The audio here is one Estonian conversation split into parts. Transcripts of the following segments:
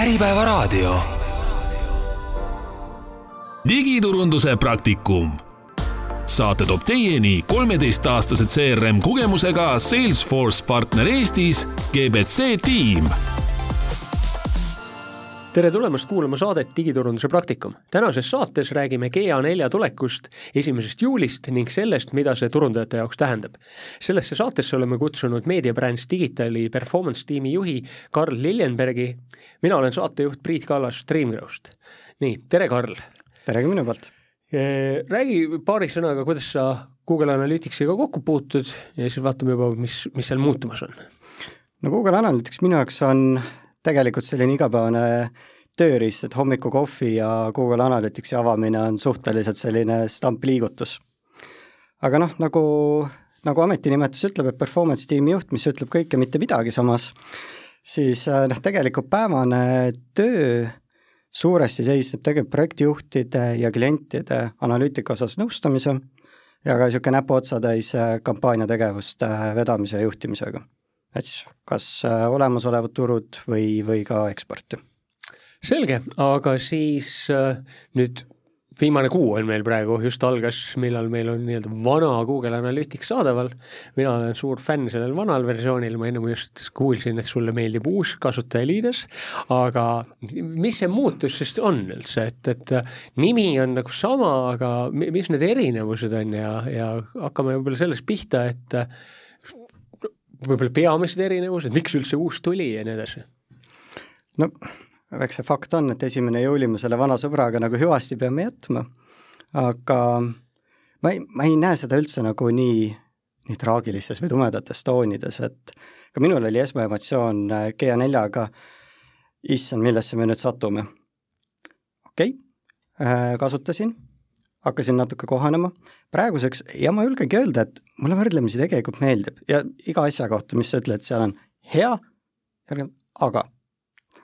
Äripäevaraadio. digiturunduse praktikum. saate toob teieni kolmeteistaastase CRM kogemusega Salesforce partner Eestis GBC tiim tere tulemast kuulama saadet Digiturunduse praktikum. tänases saates räägime GA4 tulekust esimesest juulist ning sellest, mida see turundajate jaoks tähendab. sellesse saatesse oleme kutsunud meediabrändis Digitali performance tiimi juhi Karl Liljenbergi. mina olen saatejuht Priit Kallas Streamgrowst. nii, tere, Karl! tere ka minu poolt! Räägi paari sõnaga, kuidas sa Google Analyticsiga kokku puutud ja siis vaatame juba, mis, mis seal muutumas on. no Google Analytics minu jaoks on tegelikult selline igapäevane tööriist, et hommikukohvi ja Google Analyticsi avamine on suhteliselt selline stampliigutus. aga noh, nagu, nagu ametinimetus ütleb, et performance tiimi juht, mis ütleb kõike, mitte midagi samas, siis äh, noh, tegelikult päevane töö suuresti seisneb tegelikult projektijuhtide ja klientide analüütika osas nõustamise ja ka niisugune näpuotsatäis äh, kampaaniategevuste vedamise ja juhtimisega et siis kas äh, olemasolevad turud või, või ka eksporti. selge, aga siis äh, nüüd viimane kuu on meil praegu, just algas, millal meil on nii-öelda vana Google Analytics saadaval. mina olen suur fänn sellel vanal versioonil, ma ennem just kuulsin, et sulle meeldib uus kasutajaliides, aga mis see muutus siis on üldse, et, et nimi on nagu sama, aga mis need erinevused on ja, ja hakkame võib-olla sellest pihta, et võib-olla peamised erinevused, miks üldse uus tuli ja nii edasi? no eks see fakt on, et esimene juuli me selle vana sõbraga nagu hüvasti peame jätma, aga ma ei, ma ei näe seda üldse nagu nii, nii traagilistes või tumedates toonides, et ka minul oli esmaemotsioon äh, GA4-ga, issand, millesse me nüüd satume. okei okay,, äh, kasutasin hakkasin natuke kohanema, praeguseks, ja ma julgegi öelda, et mulle võrdlemisi tegelikult meeldib ja iga asja kohta, mis sa ütled, seal on hea, aga,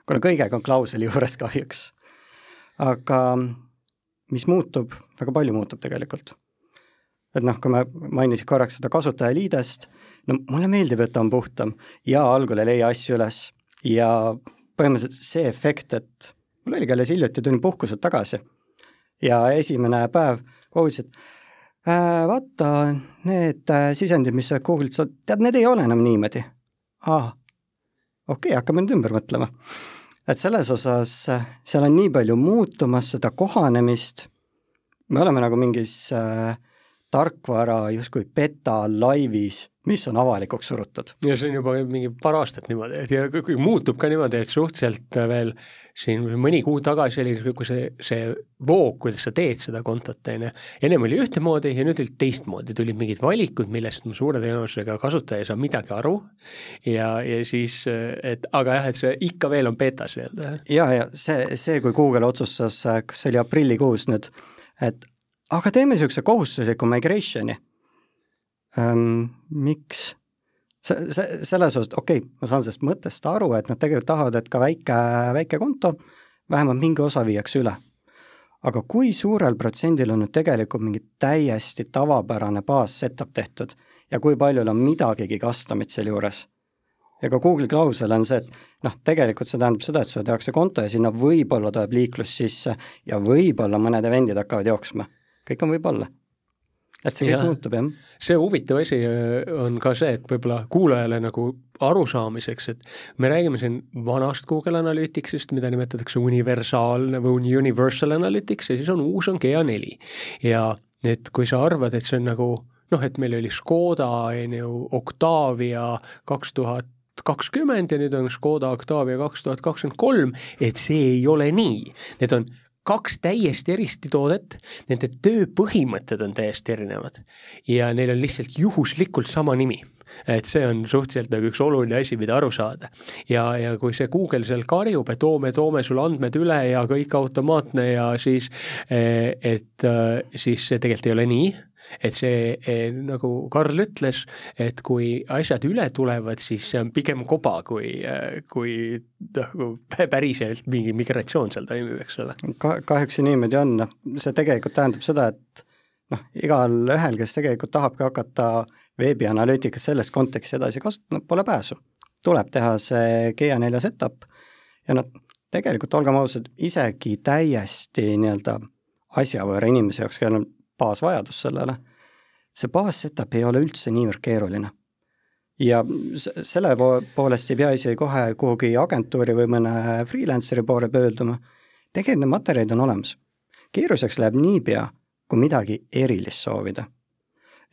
kuna kõigega on klausel juures kahjuks. aga mis muutub, väga palju muutub tegelikult. et noh, kui ma mainisin korraks seda kasutajaliidest, no mulle meeldib, et ta on puhtam ja algul ei leia asju üles ja põhimõtteliselt see efekt, et mul oligi alles hiljuti, tulin puhkuselt tagasi ja esimene päev Google'is, et äh, vaata, need äh, sisendid, mis sa Google'it saad, tead, need ei ole enam niimoodi. aa, okei okay,, hakkame nüüd ümber mõtlema. et selles osas äh, seal on nii palju muutumas, seda kohanemist, me oleme nagu mingis äh, tarkvara justkui beta laivis mis on avalikuks surutud. ja see on juba mingi paar aastat niimoodi, et ja muutub ka niimoodi, et suhteliselt veel siin mõni kuu tagasi oli niisugune see, see voog, kuidas sa teed seda kontot, on ju, ennem oli ühtemoodi ja nüüd oli teistmoodi, tulid mingid valikud, millest ma suure tõenäosusega kasutaja ei saa midagi aru ja, ja siis, et aga jah, et see ikka veel on betas nii-öelda. ja, ja see, see, kui Google otsustas, kas see oli aprillikuus nüüd, et aga teeme niisuguse kohustusliku migration'i ähm,. miks? see, see, selles osas, okei okay,, ma saan sellest mõttest aru, et nad tegelikult tahavad, et ka väike, väike konto, vähemalt mingi osa viiakse üle. aga kui suurel protsendil on nüüd tegelikult mingi täiesti tavapärane baas-setup tehtud ja kui paljul on midagigi custom'it sealjuures? ja ka Google'i klausel on see, et noh, tegelikult see tähendab seda, et sulle tehakse konto ja sinna võib-olla tuleb liiklus sisse ja võib-olla mõned event'id hakkavad jooksma. kõik on võib-olla et see kõik muutub, jah. see huvitav asi äh, on ka see, et võib-olla kuulajale nagu arusaamiseks, et me räägime siin vanast Google Analyticsist, mida nimetatakse universaalne või universal analytics ja siis on uus, on GA4. ja nüüd, kui sa arvad, et see on nagu noh, et meil oli Škoda, on ju, Octavia kaks tuhat kakskümmend ja nüüd on Škoda Octavia kaks tuhat kakskümmend kolm, et see ei ole nii. Need on kaks täiesti eristi toodet, nende tööpõhimõtted on täiesti erinevad. Ja neil on lihtsalt juhuslikult sama nimi et see on suhteliselt nagu üks oluline asi, mida aru saada. ja, ja kui see Google seal karjub, et toome, toome sulle andmed üle ja kõik automaatne ja siis, eh, et eh, siis see tegelikult ei ole nii et see eh, nagu Karl ütles, et kui asjad üle tulevad, siis see on pigem koba, kui, kui nagu päriselt mingi migratsioon seal toimub, eks ole. ka-, kahjuks see niimoodi on, noh, see tegelikult tähendab seda, et noh, igal ühel, kes tegelikult tahabki hakata veebianalüütikas selles kontekstis edasi kasutama, pole pääsu. tuleb teha see GA4 setup ja noh, tegelikult olgem ausad, isegi täiesti nii-öelda asjavõõra inimese jaoks, kellel on baasvajadus sellele, see baassetup ei ole üldse niivõrd keeruline. ja selle poolest ei pea isegi kohe kuhugi agentuuri või mõne freelancer'i poole pöörduma, tegelikult need materjalid on olemas. keeruliseks läheb niipea, kui midagi erilist soovida.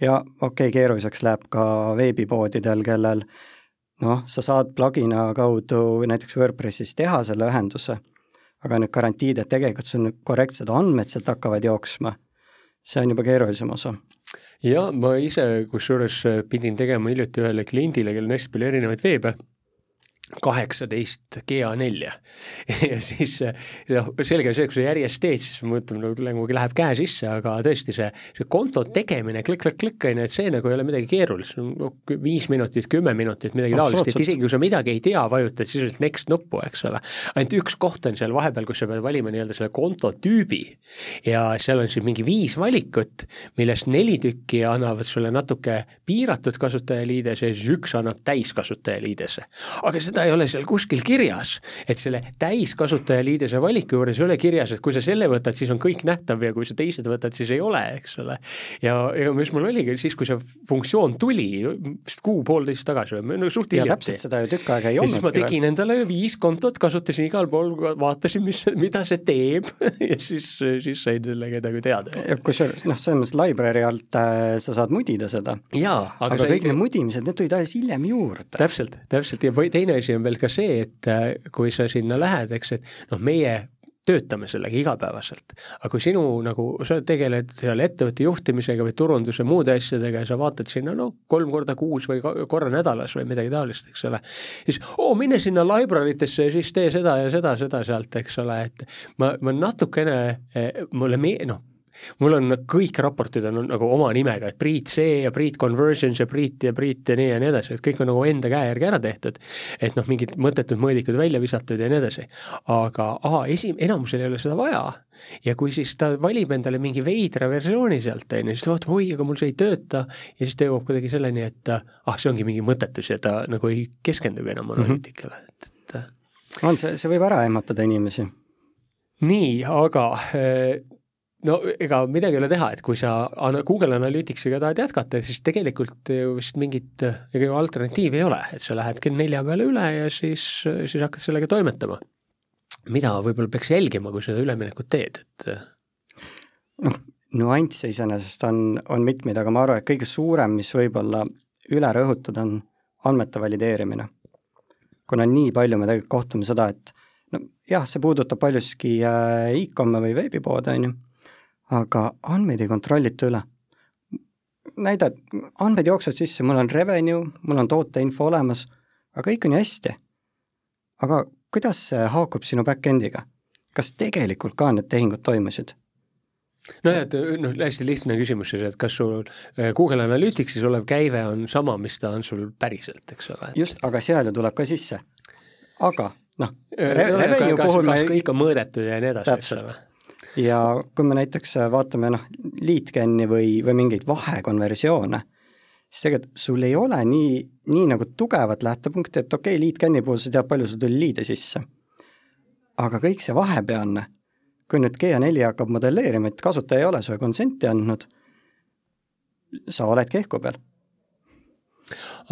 Ja okei okay,, keeruliseks läheb ka veebipoodidel, kellel noh, sa saad plugina kaudu näiteks WordPressis teha selle ühenduse, aga need garantiid, et tegelikult sul nüüd korrektsed andmed sealt hakkavad jooksma, see on juba keerulisem osa. Ja ma ise kusjuures pidin tegema hiljuti ühele kliendile, kellel on hästi palju erinevaid veebe kaheksateist GA4 ja siis noh, selge see, kui sa järjest teed, siis mõtleme nagu, nagu läheb käe sisse, aga tõesti see, see konto tegemine klikk-klikk-klikk on ju, et see nagu ei ole midagi keerulist, no viis minutit, kümme minutit, midagi taolist, et isegi kui sa midagi ei tea, vajutad sisuliselt next nuppu, eks ole. ainult üks koht on seal vahepeal, kus sa pead valima nii-öelda selle konto tüübi ja seal on siis mingi viis valikut, millest neli tükki annavad sulle natuke piiratud kasutajaliidese ja siis üks annab täiskasutajaliidese. aga seda ei ole seal kuskil kirjas, et selle täiskasutajaliidese valiku juures ei ole kirjas, et kui sa selle võtad, siis on kõik nähtav ja kui sa teised võtad, siis ei ole, eks ole. ja, ja mis mul oligi siis, kui see funktsioon tuli, vist kuu-poolteist tagasi või no suht hiljuti. täpselt seda ju tükk aega ei olnud. siis ma tegin endale viis kontot, kasutasin igal pool, vaatasin, mis, mida see teeb ja siis, siis sain sellega nagu teada. kusjuures noh, selles mõttes library alt äh, sa saad mudida seda. aga, aga kõik ikka... need mudimised, need tulid alles hiljem juurde. täpselt, täpselt ja teine asi on veel ka see, et äh, kui sa sinna lähed, eks, et noh, meie töötame sellega igapäevaselt. aga kui sinu nagu, sa tegeled seal ettevõtte juhtimisega või turunduse muude asjadega ja sa vaatad sinna no kolm korda kuus või korra nädalas või midagi taolist, eks ole, siis oo, mine sinna library tesse ja siis tee seda ja seda, seda sealt, eks ole, et ma, ma natukene, eh, mulle me-, noh mul on kõik raportid on nagu oma nimega, et Priit see ja Priit Conversions ja Priit ja Priit ja nii ja nii edasi, et kõik on nagu enda käe järgi ära tehtud. et noh, mingid mõttetud mõõdikud välja visatud ja nii edasi. aga aa, esi-, enamusel ei ole seda vaja. ja kui siis ta valib endale mingi veidra versiooni sealt, on ju, siis ta vaatab, oi, aga mul see ei tööta ja siis ta jõuab kuidagi selleni, et ah, see ongi mingi mõttetus ja ta nagu ei keskendugi enam mhm. analüütikale mm, -hmm. et, et on, see, see võib ära ehmatada inimesi nii, aga no ega midagi ei ole teha, et kui sa Google Analyticsiga tahad jätkata, siis tegelikult ju vist mingit ega ju alternatiivi ei ole, et sa lähed kell nelja peale üle ja siis, siis hakkad sellega toimetama. mida võib-olla peaks jälgima, kui seda üleminekut teed, et noh, nüansse iseenesest on, on mitmeid, aga ma arvan, et kõige suurem, mis võib-olla üle rõhutada, on andmete valideerimine. kuna nii palju me tegelikult kohtume seda, et no jah, see puudutab paljuski äh, e-com'e või veebipoode, on ju aga andmeid ei kontrollita üle. näidad, andmed jooksevad sisse, mul on revenue, mul on tooteinfo olemas, aga kõik on ju hästi. aga kuidas see haakub sinu back-end'iga? kas tegelikult ka need tehingud toimusid? nojah, et noh, hästi lihtne küsimus siis, et kas sul äh, Google Analyticsis olev käive on sama, mis ta on sul päriselt, eks ole et.... just, aga seal ju tuleb ka sisse. aga noh re, revenue puhul me kas kõik on mõõdetud ja nii edasi, eks ole ja kui me näiteks äh, vaatame noh, lead-gen'i või, või mingeid vahekonversioone, siis tegelikult sul ei ole nii, nii nagu tugevat lähtepunkti, et okei okay,, lead-gen'i puhul sa tead, palju sul tuli liide sisse. aga kõik see vahepealne, kui nüüd GA4 hakkab modelleerima, et kasutaja ei ole sulle konsenti andnud, sa oled kehku peal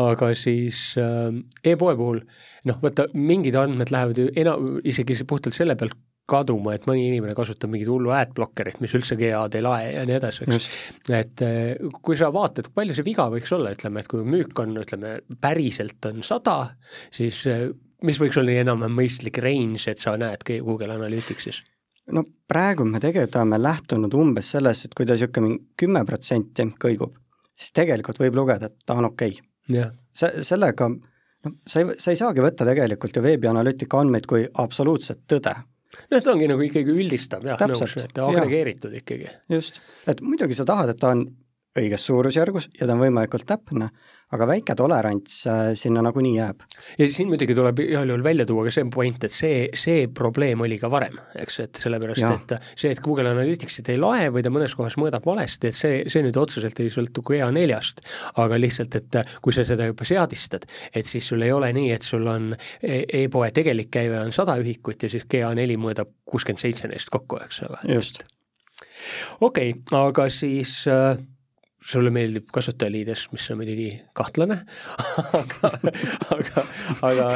aga siis äh, e-poe puhul noh, vaata mingid andmed lähevad ju enam, isegi puhtalt selle pealt kaduma, et mõni inimene kasutab mingit hullu adblockerit, mis üldse GA-d ei lae ja nii edasi, eks. et eh, kui sa vaatad, palju see viga võiks olla, ütleme, et kui müük on, ütleme, päriselt on sada, siis eh, mis võiks olla enam-vähem mõistlik range, et sa näed Google Analyticsis? no praegu me tegelikult oleme lähtunud umbes sellest, et kui ta niisugune kümme protsenti kõigub, siis tegelikult võib lugeda, et ta on okei okay.. see, sellega noh, sa ei, sa ei saagi võtta tegelikult ju veebianalüütika andmeid kui absoluutset tõde noh, ta ongi nagu ikkagi üldistav jah, nõus, et agregeeritud ikkagi. just, et muidugi sa tahad, et ta on õiges suurusjärgus ja ta on võimalikult täpne, aga väike tolerants äh, sinna nagunii jääb. ja siin muidugi tuleb igal juhul välja tuua ka see point, et see, see probleem oli ka varem, eks, et sellepärast, et see, et Google Analyticsit ei lae või ta mõnes kohas mõõdab valesti, et see, see nüüd otseselt ei sõltu GA4-st, aga lihtsalt, et kui sa seda juba seadistad, et siis sul ei ole nii, et sul on e-, e-poe tegelik käive on sada ühikut ja siis GA4 mõõdab kuuskümmend seitse neist kokku, eks ole. just. okei okay,, aga siis äh, sulle meeldib kasutajaliides, mis on muidugi kahtlane aga, aga, aga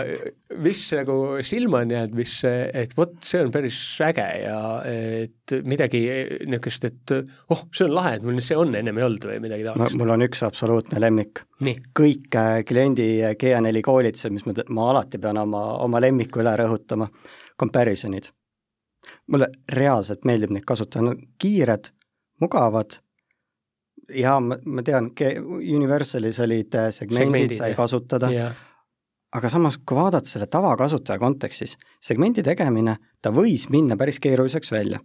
mis nagu silma on jäänud, mis, et vot see on päris äge ja et midagi niisugust, et oh, see on lahe, et mul see on, ennem ei olnud või midagi taolist? mul on üks absoluutne lemmik. kõik äh, kliendi GA4 koolitused, mis ma, ma alati pean oma, oma lemmiku üle rõhutama, comparison'id. mulle reaalselt meeldib neid kasutada, no kiired, mugavad jaa, ma, ma tean, Universalis olid äh, segmendid, segmendid, sai kasutada yeah., aga samas, kui vaadata selle tavakasutaja kontekstis, segmendi tegemine, ta võis minna päris keeruliseks välja.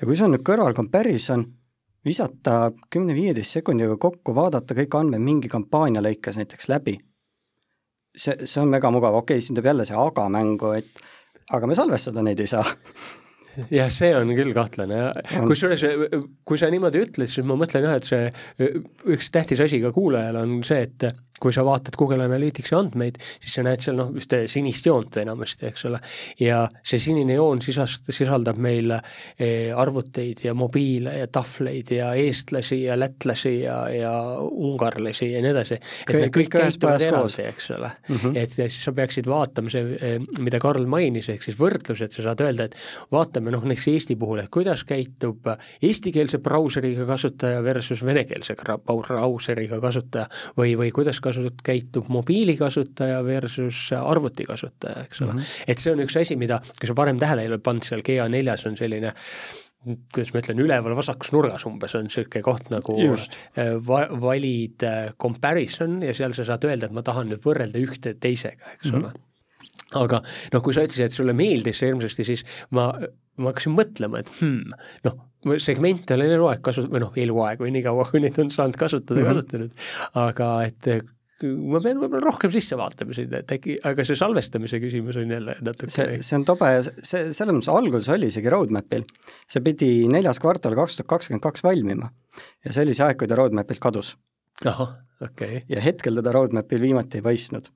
ja kui sul on nüüd kõrval comparison, visata kümne-viieteist sekundiga kokku, vaadata kõik andmed mingi kampaania lõikes näiteks läbi, see, see on väga mugav, okei okay,, siin tuleb jälle see aga mängu, et aga me salvestada neid ei saa jah, see on küll kahtlane kusjuures, kui sa niimoodi ütled, siis ma mõtlen jah, et see üks tähtis asi ka kuulajal on see, et kui sa vaatad Google Analyticsi andmeid, siis sa näed seal noh, ühte sinist joont enamasti, eks ole, ja see sinine joon sisast-, sisaldab meil arvuteid ja mobiile ja tahvleid ja eestlasi ja lätlasi ja, ja ungarlasi ja nii edasi. et need kõik käituvad eraldi, eks ole mm. -hmm. et siis sa peaksid vaatama see, mida Karl mainis, ehk siis võrdlus, et sa saad öelda, et vaatame noh, näiteks Eesti puhul, et kuidas käitub eestikeelse brauseriga kasutaja versus venekeelse brauseriga kasutaja või, või kuidas kasut-, käitub mobiilikasutaja versus arvutikasutaja, eks ole mm. -hmm. et see on üks asi, mida, kui sa varem tähele ei ole pannud, seal GA4-s on selline kuidas ma ütlen, üleval vasakus nurgas umbes on niisugune koht nagu Just. Äh, va-, valid äh, comparison ja seal sa saad öelda, et ma tahan nüüd võrrelda ühte teisega, eks mm -hmm. ole aga noh, kui sa ütlesid, et sulle meeldis see hirmsasti, siis ma, ma hakkasin mõtlema, et hmm, noh, segmente olen eluaeg kasutanud, või noh, eluaeg või nii kaua, kui neid on saanud kasutada -hmm. kasutanud, aga et ma pean võib-olla rohkem sisse vaatama sinna, et äkki, aga see salvestamise küsimus on jälle natuke see, see on tobe ja see, selles mõttes alguses oli isegi roadmap'il, see pidi neljas kvartal kaks tuhat kakskümmend kaks valmima ja see oli see aeg, kui ta roadmap'ilt kadus. ahah, okei okay.. ja hetkel teda roadmap'il viimati ei paistnud.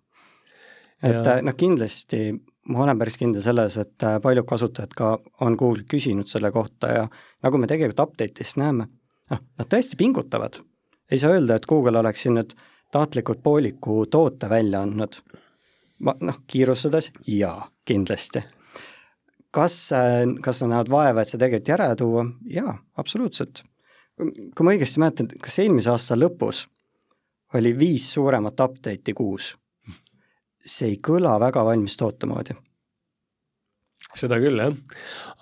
Et ja. noh, kindlasti ma olen päris kindel selles, et äh, paljud kasutajad ka on Google'ilt küsinud selle kohta ja nagu me tegelikult update'ist näeme, noh, nad tõesti pingutavad. ei saa öelda, et Google oleks siin nüüd tahtlikult pooliku toote välja andnud? ma noh, kiirustades jaa, kindlasti. kas, kas nad näevad vaeva, et see tegelikult järele tuua? jaa, absoluutselt. kui ma õigesti mäletan, kas eelmise aasta lõpus oli viis suuremat update'i kuus? See ei kõla väga valmis toote moodi seda küll, jah.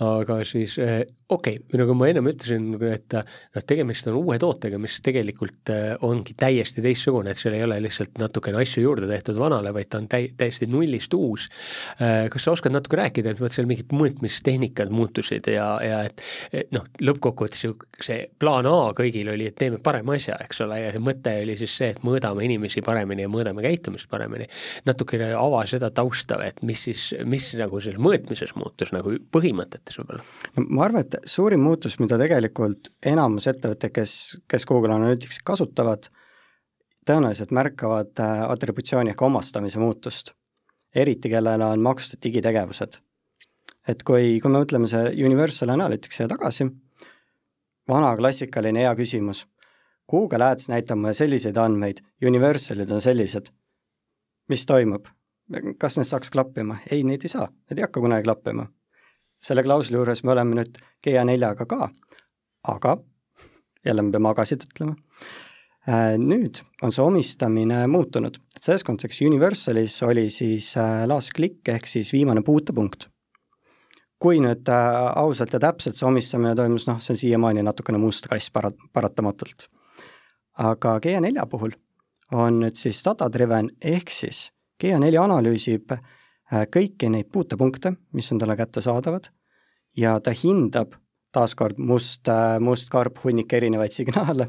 aga siis eh, okei okay,, nagu ma ennem ütlesin, et noh, tegemist on uue tootega, mis tegelikult eh, ongi täiesti teistsugune, et seal ei ole lihtsalt natukene asju juurde tehtud vanale, vaid ta on täi-, täiesti nullist uus. Eh, kas sa oskad natuke rääkida, et vot seal mingid mõõtmistehnikad muutusid ja, ja et noh, lõppkokkuvõttes ju see plaan A kõigil oli, et teeme parema asja, eks ole, ja see mõte oli siis see, et mõõdame inimesi paremini ja mõõdame käitumist paremini. natukene ava seda tausta, et mis siis, mis nagu selles mõõtmises muutus nagu põhimõtetes võib-olla? no ma arvan, et suurim muutus, mida tegelikult enamus ettevõtteid, kes, kes Google Analyticsit kasutavad, tõenäoliselt märkavad äh, atributsiooni ehk omastamise muutust. eriti, kellel on makstud digitegevused. et kui, kui me mõtleme see Universal Analyticsi tagasi, vana klassikaline hea küsimus, Google Ads näitab mulle selliseid andmeid, Universalid on sellised, mis toimub? kas need saaks klappima? ei, neid ei saa, need ei hakka kunagi klappima. Selle klausli juures me oleme nüüd GA4-ga ka, aga jälle me peame agasid ütlema, äh, nüüd on see omistamine muutunud, et selles kontekstis Universalis oli siis äh, last click ehk siis viimane puutepunkt. kui nüüd äh, ausalt ja täpselt see omistamine toimus, noh, see on siiamaani natukene must kass para-, paratamatult. aga GA4 puhul on nüüd siis data driven ehk siis GA4 analüüsib äh, kõiki neid puutepunkte, mis on talle kättesaadavad, ja ta hindab taaskord must, must karp, hunnik erinevaid signaale,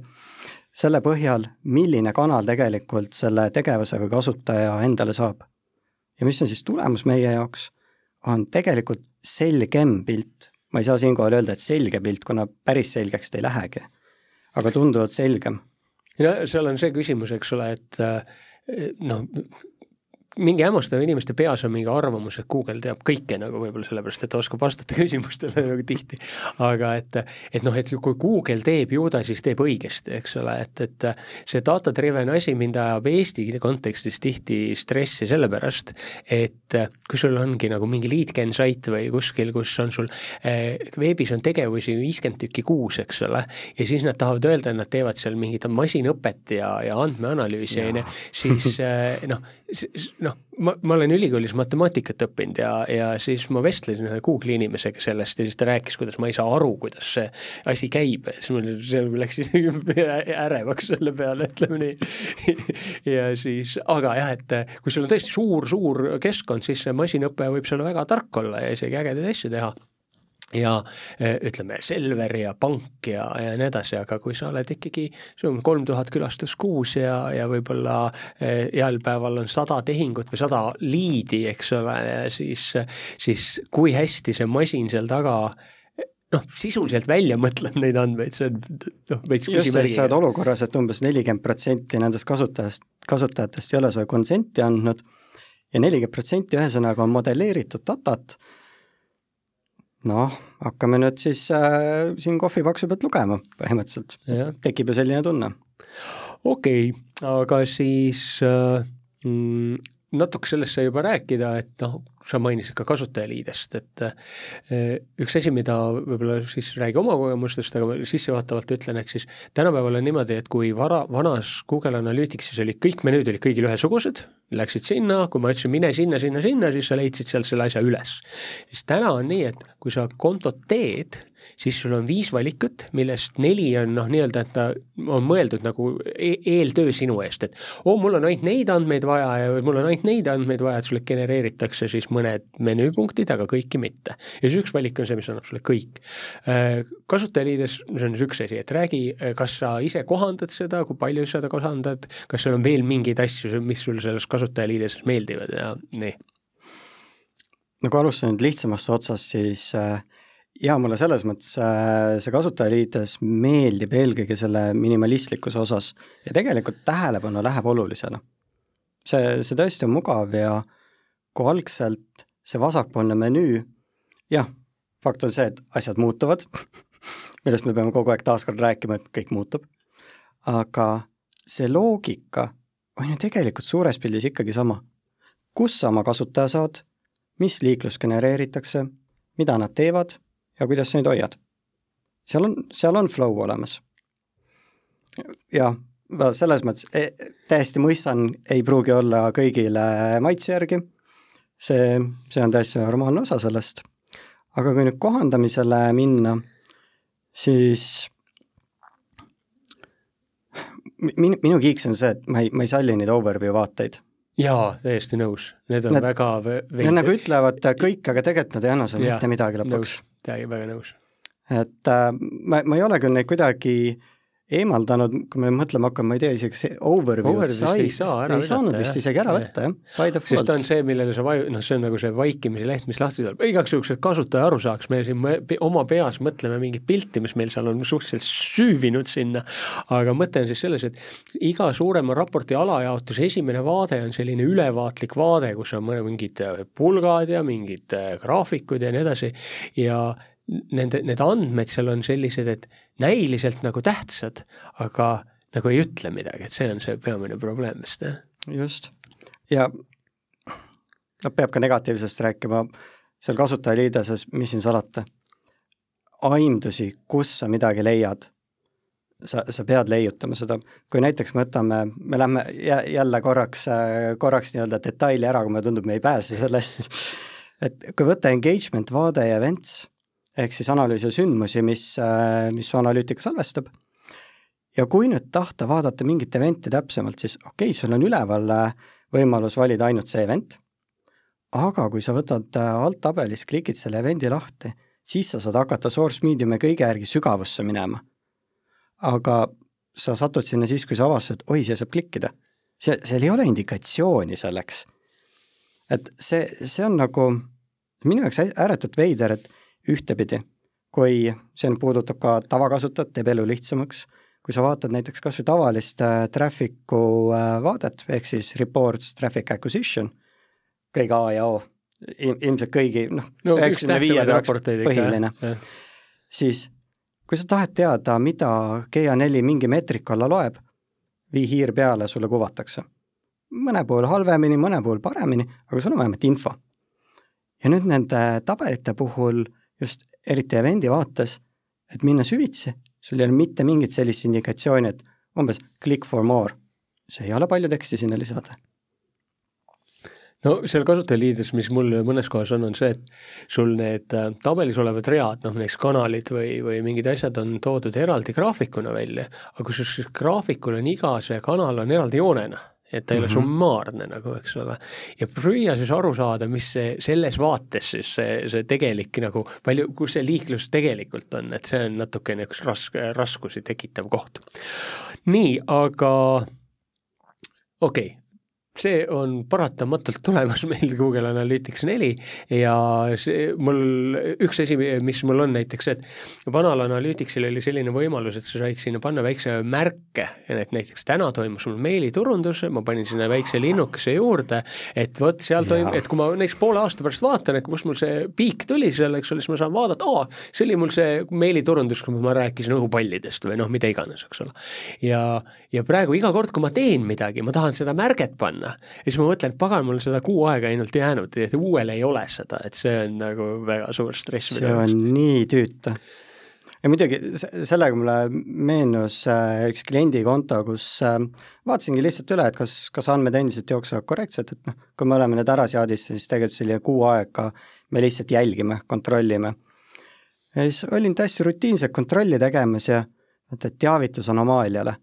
selle põhjal, milline kanal tegelikult selle tegevuse või kasutaja endale saab. ja mis on siis tulemus meie jaoks, on tegelikult selgem pilt. ma ei saa siinkohal öelda, et selge pilt, kuna päris selgeks ta ei lähegi, aga tunduvalt selgem. no seal on see küsimus, eks ole, et noh, mingi hämmastav inimeste peas on mingi arvamus, et Google teab kõike nagu võib-olla sellepärast, et ta oskab vastata küsimustele nagu tihti. aga et, et noh, et kui Google teeb, ju ta siis teeb õigesti, eks ole, et, et see data driven asi mind ajab Eesti kontekstis tihti stressi sellepärast, et kui sul ongi nagu mingi lead gen sait või kuskil, kus on sul eh, veebis on tegevusi viiskümmend tükki kuus, eks ole, ja siis nad tahavad öelda, et nad teevad seal mingit masinõpet ja, ja andmeanalüüsi, on ju, siis eh, noh, noh, ma, ma olen ülikoolis matemaatikat õppinud ja, ja siis ma vestlesin ühe Google'i inimesega sellest ja siis ta rääkis, kuidas ma ei saa aru, kuidas see asi käib, siis mul see läks ärevaks selle peale, ütleme nii. ja siis, aga jah, et kui sul on tõesti suur-suur keskkond, siis see masinõpe võib seal väga tark olla ja isegi ägedaid asju teha ja e, ütleme, Selver ja pank ja, ja nii edasi, aga kui sa oled ikkagi, sul on kolm tuhat külastust kuus ja, ja võib-olla heal päeval on sada tehingut või sada liidi, eks ole, siis, siis kui hästi see masin seal taga noh, sisuliselt välja mõtleb neid andmeid, see on noh, veits küsimärgi. sa oled olukorras, et umbes nelikümmend protsenti nendest kasutajast, kasutajatest ei ole sulle konsenti andnud ja nelikümmend protsenti ühesõnaga on modelleeritud datat noh, hakkame nüüd siis äh, siin kohvipaksu pealt lugema põhimõtteliselt, tekib ju selline tunne. okei okay,, aga siis äh, mm, natuke sellest sai juba rääkida, et noh, sa mainisid ka kasutajaliidest, et eh, üks asi, mida võib-olla siis räägi oma kogemustest, aga sissejuhatavalt ütlen, et siis tänapäeval on niimoodi, et kui vara, vanas Google Analyticsis olid kõik menüüd olid kõigil ühesugused, läksid sinna, kui ma ütlesin, mine sinna, sinna, sinna, siis sa leidsid sealt selle asja üles. siis täna on nii, et kui sa kontot teed, siis sul on viis valikut, millest neli on noh, nii-öelda, et ta on mõeldud nagu e eeltöö sinu eest, et oo oh,, mul on ainult neid andmeid vaja ja mul on ainult neid andmeid vaja, et sulle genereeritakse siis mõned menüüpunktid, aga kõiki mitte. ja siis üks valik on see, mis annab sulle kõik. Äh, kasutajaliides, see on siis üks asi, et räägi, kas sa ise kohandad seda, kui palju sa seda kohandad, kas seal on veel mingeid asju, mis sul selles kasutajaliides meeldivad ja nii? no kui alustada nüüd lihtsamast otsast, siis äh, jaa, mulle selles mõttes äh, see kasutajaliides meeldib eelkõige selle minimalistlikkuse osas ja tegelikult tähelepanu läheb olulisena. see, see tõesti on mugav ja kui algselt see vasakpoolne menüü, jah, fakt on see, et asjad muutuvad millest me peame kogu aeg taaskord rääkima, et kõik muutub, aga see loogika on ju tegelikult suures pildis ikkagi sama. kus sa oma kasutaja saad, mis liiklus genereeritakse, mida nad teevad ja kuidas sa neid hoiad. seal on, seal on flow olemas. jah, selles mõttes e, täiesti mõistan, ei pruugi olla kõigile maitse järgi, see, see on täiesti normaalne osa sellest, aga kui nüüd kohandamisele minna, siis minu, minu kiiks on see, et ma ei, ma ei salli neid overview vaateid jaa, täiesti nõus, need on need, väga Need nagu ütlevad kõik, aga tegelikult nad ei anna sulle mitte midagi lõpuks. täiega väga nõus. et äh, ma, ma ei ole küll neid kuidagi äh, eemaldanud, kui me mõtlema hakkame, ma ei tea, isegi see overview sai, ei, saa ei saanud vist isegi ära võtta, jah, by default. sest ta on see, millele sa vaju-, noh, see on nagu see vaikimise leht, mis lahti tuleb, igaks juhuks, et kasutaja aru saaks, me siin me, oma peas mõtleme mingit pilti, mis meil seal on suhteliselt süüvinud sinna, aga mõte on siis selles, et iga suurema raporti alajaotuse esimene vaade on selline ülevaatlik vaade, kus on mingid pulgad ja mingid graafikud ja nii edasi. Ja nende, need andmed seal on sellised, et näiliselt nagu tähtsad, aga nagu ei ütle midagi, et see on see peamine probleem vist, jah. just, ja noh, peab ka negatiivsest rääkima, seal kasutajaliideses, mis siin salata, aimdusi, kus sa midagi leiad, sa, sa pead leiutama seda, kui näiteks me võtame, me lähme jälle korraks, korraks nii-öelda detaili ära, kui mulle tundub, me ei pääse sellest, et kui võtta engagement vaade ja events ehk siis analüüsi sündmusi, mis, äh, mis su analüütika salvestab. ja kui nüüd tahta vaadata mingit event'i täpsemalt, siis okei okay,, sul on üleval äh, võimalus valida ainult see event, aga kui sa võtad äh, alt tabelis, klikid selle event'i lahti siis sa saad hakata source medium'i kõige järgi sügavusse minema. aga sa satud sinna siis, kui sa avastad, oi, siia saab klikkida. see, seal ei ole indikatsiooni selleks. et see, see on nagu minu jaoks ääretult veider, et ühtepidi, kui see nüüd puudutab ka tavakasutajat, teeb elu lihtsamaks, kui sa vaatad näiteks kas või tavalist äh, traffic'u äh, vaadet, ehk siis reports traffic acquisition, kõige A ja O, ilmselt kõigi noh no, üheksakümne viie põhiline, siis kui sa tahad teada, mida GA4 mingi meetrika alla loeb, vii hiir peale, sulle kuvatakse. mõne puhul halvemini, mõne puhul paremini, aga sul on vähemalt info. ja nüüd nende tabelite puhul just eriti event'i vaates, et minna süvitsi, sul ei ole mitte mingit sellist indikatsiooni, et umbes click for more, see ei ole palju teksti sinna lisada. No seal kasutajaliides, mis mul mõnes kohas on, on see, et sul need äh, tabelis olevad read, noh näiteks kanalid või, või mingid asjad on toodud eraldi graafikuna välja, aga kusjuures graafikul on iga see kanal on eraldi joonena et ta ei mm -hmm. ole mhm. summaarne nagu, eks ole. ja püüa siis aru saada, mis see selles vaates siis see, see tegelik nagu, palju, kus see liiklus tegelikult on, et see on natukene üks raske, raskusi tekitav koht. nii, aga okei okay,, see on paratamatult tulemas meil Google Analytics neli ja see mul, üks asi, mis mul on näiteks et vanal Analyticsil oli selline võimalus, et sa said sinna panna väikse märke, et näiteks täna toimus mul meiliturundus, ma panin sinna väikse linnukese juurde, et vot seal toim-, et kui ma näiteks poole aasta pärast vaatan, et kust mul see piik tuli seal, eks ole, siis ma saan vaadata, aa, see oli mul see meiliturundus, kui ma rääkisin õhupallidest või noh, mida iganes, eks ole. ja, ja praegu iga kord, kui ma teen midagi, ma tahan seda märget panna, panna. ja siis ma mõtlen, et pagan, mul seda kuu aega ainult jäänud, et uuel ei ole seda, et see on nagu väga suur stress. see on nii tüütu. ja muidugi sellega mulle meenus äh, üks kliendikonto, kus äh, vaatasingi lihtsalt üle, et kas, kas andmed endiselt jooksevad korrektselt, et noh, kui me oleme need ära seadistanud, siis tegelikult selline kuu aega me lihtsalt jälgime, kontrollime. ja siis olin täiesti rutiinset kontrolli tegemas ja et, et teavitus anomaaliale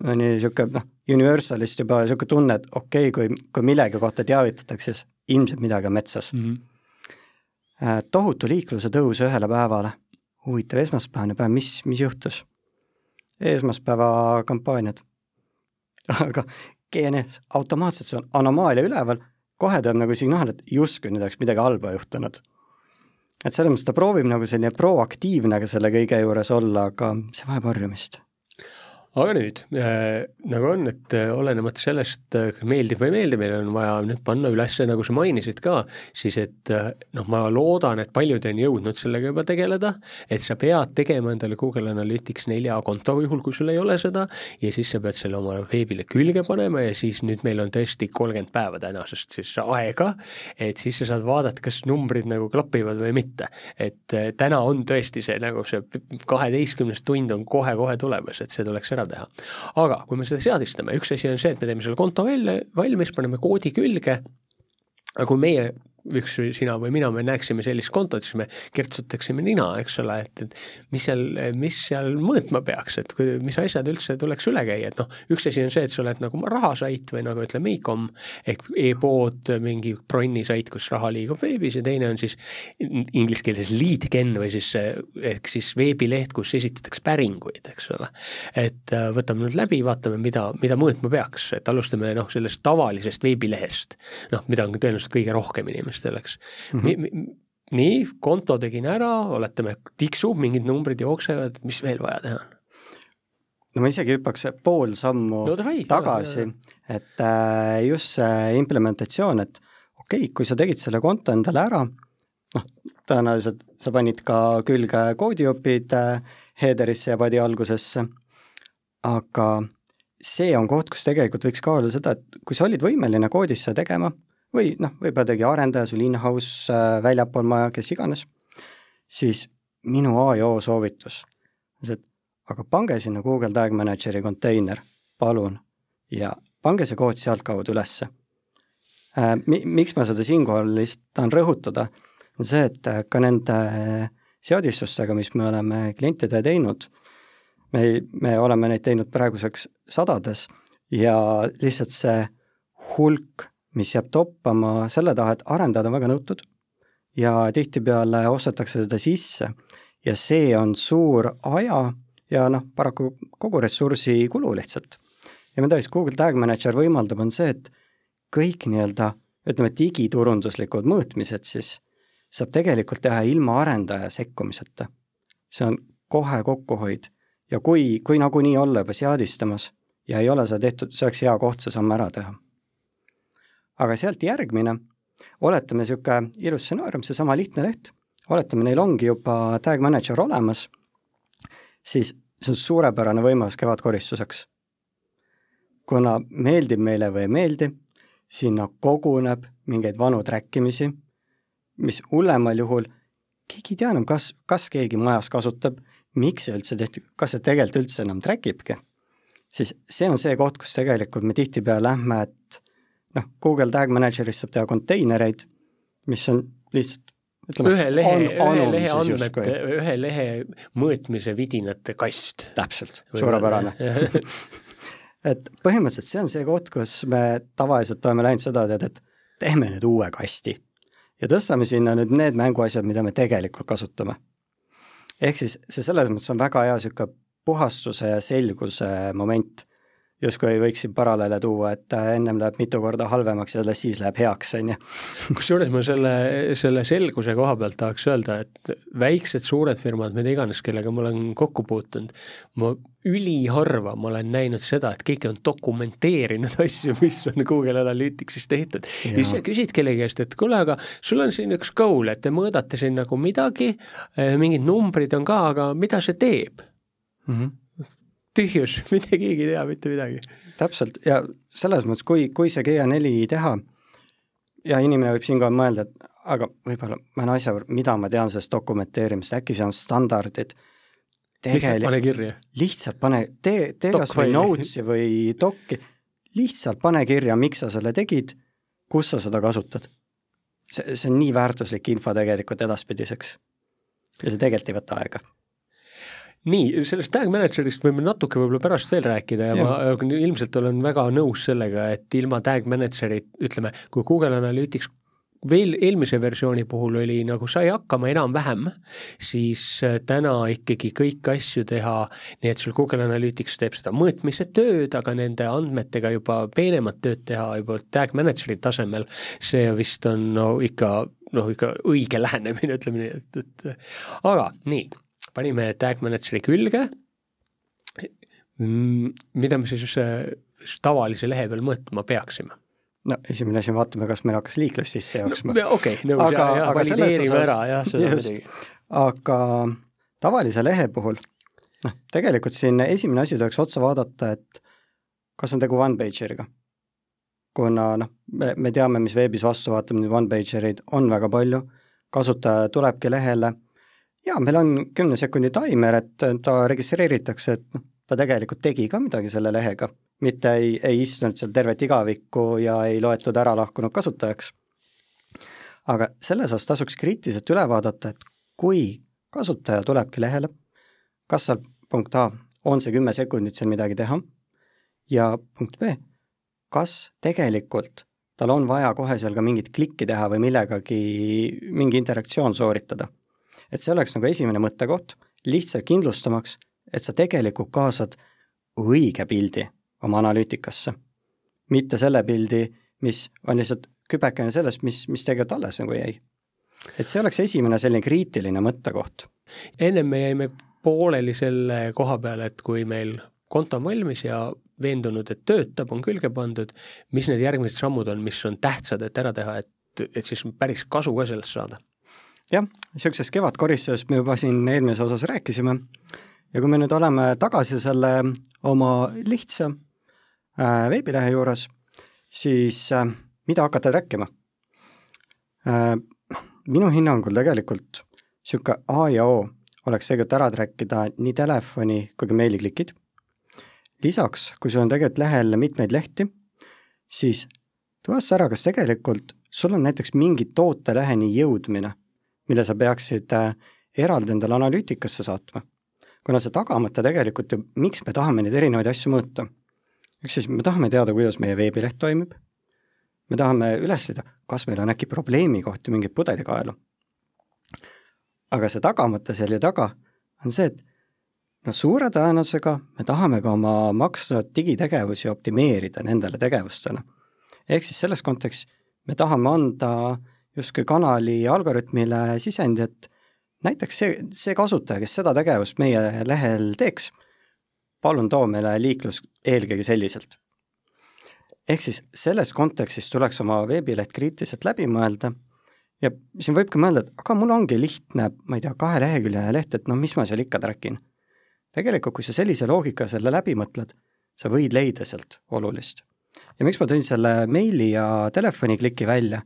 on niisugune noh, Universalist juba niisugune tunne, et okei okay,, kui, kui millegi kohta teavitatakse, siis ilmselt midagi on metsas mm. -hmm. tohutu liikluse tõus ühele päevale, huvitav esmaspäevane päev, mis, mis juhtus? esmaspäeva kampaaniad. aga GNS, automaatselt see on anomaalia üleval, kohe tuleb nagu signaal, et justkui nüüd oleks midagi halba juhtunud. et selles mõttes ta proovib nagu selline proaktiivne ka selle kõige juures olla, aga see vajab harjumist aga nüüd äh,, nagu on, et äh, olenemata sellest, äh, meeldib või ei meeldi, meil on vaja nüüd panna üles, nagu sa mainisid ka, siis et äh, noh, ma loodan, et paljud on jõudnud sellega juba tegeleda, et sa pead tegema endale Google Analytics nelja konto, juhul kui sul ei ole seda, ja siis sa pead selle oma veebile külge panema ja siis nüüd meil on tõesti kolmkümmend päeva tänasest siis aega, et siis sa saad vaadata, kas numbrid nagu klapivad või mitte. et äh, täna on tõesti see nagu see kaheteistkümnes tund on kohe-kohe tulemas, et see tuleks ära ära teha. aga kui me seda seadistame, üks asi on see, et me teeme selle konto välja, valmis, paneme koodi külge, aga kui meie üks sina või mina, me näeksime sellist kontot, siis me kertsutaksime nina, eks ole, et, et mis seal, mis seal mõõtma peaks, et kui, mis asjad üldse tuleks üle käia, et noh, üks asi on see, et sa oled nagu rahasait või nagu ütleme e-com ehk e-pood, mingi bronnisait, kus raha liigub veebis ja teine on siis inglise keeles lead gen või siis ehk siis veebileht, kus esitatakse päringuid, eks ole. et äh, võtame nüüd läbi, vaatame, mida, mida mõõtma peaks, et alustame noh, sellest tavalisest veebilehest, noh, mida on tõenäoliselt kõige rohkem inimesi inimestel, eks mm. -hmm. nii, konto tegin ära, oletame, tiksub, mingid numbrid jooksevad, mis veel vaja teha on? no ma isegi hüppaks pool sammu no, vai, tagasi, et äh, just see implementatsioon, et okei okay,, kui sa tegid selle konto endale ära, noh, tõenäoliselt sa panid ka külge koodiopid äh, header'isse ja padi algusesse, aga see on koht, kus tegelikult võiks kaaluda seda, et kui sa olid võimeline koodis seda tegema, või noh, võib-olla tegi arendaja sul in-house äh, väljapool maja, kes iganes, siis minu A ja O soovitus on see, et aga pange sinna Google Tag Manageri konteiner, palun, ja pange see kood sealtkaudu ülesse äh,. Mi-, miks ma seda siinkohal lihtsalt tahan rõhutada, on see, et äh, ka nende seadistustega, mis me oleme klientidele teinud, me, me oleme neid teinud praeguseks sadades ja lihtsalt see hulk mis jääb toppama selle taha, et arendajad on väga nõutud ja tihtipeale ostetakse seda sisse ja see on suur aja ja noh, paraku kogu ressursi kulu lihtsalt. ja mida siis Google Tag Manager võimaldab, on see, et kõik nii-öelda ütleme, digiturunduslikud mõõtmised siis saab tegelikult teha ilma arendaja sekkumiseta. see on kohe kokkuhoid ja kui, kui nagunii olla juba seadistamas ja ei ole seda tehtud, see oleks hea koht see samm ära teha. Aga sealt järgmine, oletame niisugune ilus stsenaarium, seesama lihtne leht, oletame, neil ongi juba tag manager olemas, siis see on suurepärane võimalus kevadkoristuseks. kuna meeldib meile või ei meeldi, sinna koguneb mingeid vanu track imisi, mis hullemal juhul keegi ei tea enam, kas, kas keegi majas kasutab, miks see üldse tehti, kas see tegelikult üldse enam track ibki, siis see on see koht, kus tegelikult me tihtipeale lähme, et noh, Google Tag Managerist saab teha konteinereid, mis on lihtsalt ütleme, ühe lehe, ühe lehe andmete, ühe lehe mõõtmise vidinate kast. täpselt, suurepärane et põhimõtteliselt see on see koht, kus me tavaliselt oleme läinud seda teed, et teeme nüüd uue kasti ja tõstame sinna nüüd need mänguasjad, mida me tegelikult kasutame. ehk siis see selles mõttes on väga hea niisugune puhastuse ja selguse moment justkui võiksin paralleele tuua, et äh, ennem läheb mitu korda halvemaks ja alles siis läheb heaks, on ju. kusjuures ma selle, selle selguse koha pealt tahaks öelda, et väiksed, suured firmad, mida iganes, kellega ma olen kokku puutunud, ma üliharva ma olen näinud seda, et keegi on dokumenteerinud asju, mis on Google Analyticsis tehtud. ja siis sa küsid kellegi käest, et kuule, aga sul on siin üks goal, et te mõõdate siin nagu midagi, eh, mingid numbrid on ka, aga mida see teeb mm? -hmm tühjus, mitte keegi ei tea mitte midagi. täpselt ja selles mõttes, kui, kui see GA4 teha ja inimene võib siinkohal mõelda, et aga võib-olla ma olen asja, mida ma tean sellest dokumenteerimisest, äkki see on standardid. lihtsalt pane kirja. lihtsalt pane, tee, tee kas või notes'i või dok'i, lihtsalt pane kirja, miks sa selle tegid, kus sa seda kasutad. see, see on nii väärtuslik info tegelikult edaspidiseks. ja see tegelikult ei võta aega nii, sellest tag manager'ist võime natuke võib-olla pärast veel rääkida ja, ja. ma ilmselt olen väga nõus sellega, et ilma tag manager'it, ütleme, kui Google Analytics veel eelmise versiooni puhul oli nagu sai hakkama enam-vähem, siis äh, täna ikkagi kõiki asju teha, nii et sul Google Analytics teeb seda mõõtmise tööd, aga nende andmetega juba peenemat tööd teha juba tag manager'i tasemel, see vist on no ikka noh, ikka õige lähenemine, ütleme nii, et, et aga nii panime tag manager'i külge, mm, mida me siis tavalise lehe peal mõõtma peaksime? no esimene asi, vaatame, kas meil hakkas liiklus sisse jooksma no,. okei okay,, nõus aga, ja, ja valideerime ära jah, seda muidugi. aga tavalise lehe puhul, noh, tegelikult siin esimene asi tuleks otsa vaadata, et kas on tegu one-pager'iga. kuna noh, me, me teame, mis veebis vastuvaatamine one-pager'id on väga palju, kasutaja tulebki lehele jaa, meil on kümne sekundi taimer, et ta registreeritakse, et noh, ta tegelikult tegi ka midagi selle lehega, mitte ei, ei istunud seal tervet igavikku ja ei loetud ära lahkunud kasutajaks. aga selles osas tasuks kriitiliselt üle vaadata, et kui kasutaja tulebki lehele, kas seal punkt A, on see kümme sekundit seal midagi teha ja punkt B, kas tegelikult tal on vaja kohe seal ka mingit klikki teha või millegagi mingi interaktsioon sooritada et see oleks nagu esimene mõttekoht, lihtsalt kindlustamaks, et sa tegelikult kaasad õige pildi oma analüütikasse. mitte selle pildi, mis on lihtsalt kübekene sellest, mis, mis tegelikult alles nagu jäi. et see oleks esimene selline kriitiline mõttekoht. ennem me jäime pooleli selle koha peale, et kui meil konto on valmis ja veendunud, et töötab, on külge pandud, mis need järgmised sammud on, mis on tähtsad, et ära teha, et, et siis päris kasu ka sellest saada jah, niisugusest kevadkoristusest me juba siin eelmises osas rääkisime ja kui me nüüd oleme tagasi selle oma lihtsa äh, veebilehe juures, siis äh, mida hakata trackima äh,? minu hinnangul tegelikult niisugune A ja O oleks tegelikult ära track ida nii telefoni kui ka meiliklikid. lisaks, kui sul on tegelikult lehel mitmeid lehti, siis tuvasta ära, kas tegelikult sul on näiteks mingi tooteleheni jõudmine mille sa peaksid äh, eraldi endale analüütikasse saatma. kuna see tagamata tegelikult ju, miks me tahame neid erinevaid asju mõõta? üks siis, me tahame teada, kuidas meie veebileht toimib, me tahame üles leida, kas meil on äkki probleemikohti, mingeid pudelikaelu. aga see tagamõte seal ju taga on see, et no suure tõenäosusega me tahame ka oma maksnud digitegevusi optimeerida nendele tegevustele. ehk siis selles kontekstis me tahame anda justkui kanali algoritmile sisendi, et näiteks see, see kasutaja, kes seda tegevust meie lehel teeks, palun too meile liiklus eelkõige selliselt. ehk siis selles kontekstis tuleks oma veebileht kriitiliselt läbi mõelda ja siin võibki mõelda, et aga mul ongi lihtne, ma ei tea, kaheleheküljeline leht, et noh, mis ma seal ikka track in. tegelikult, kui sa sellise loogika selle läbi mõtled, sa võid leida sealt olulist. ja miks ma tõin selle meili ja telefonikliki välja,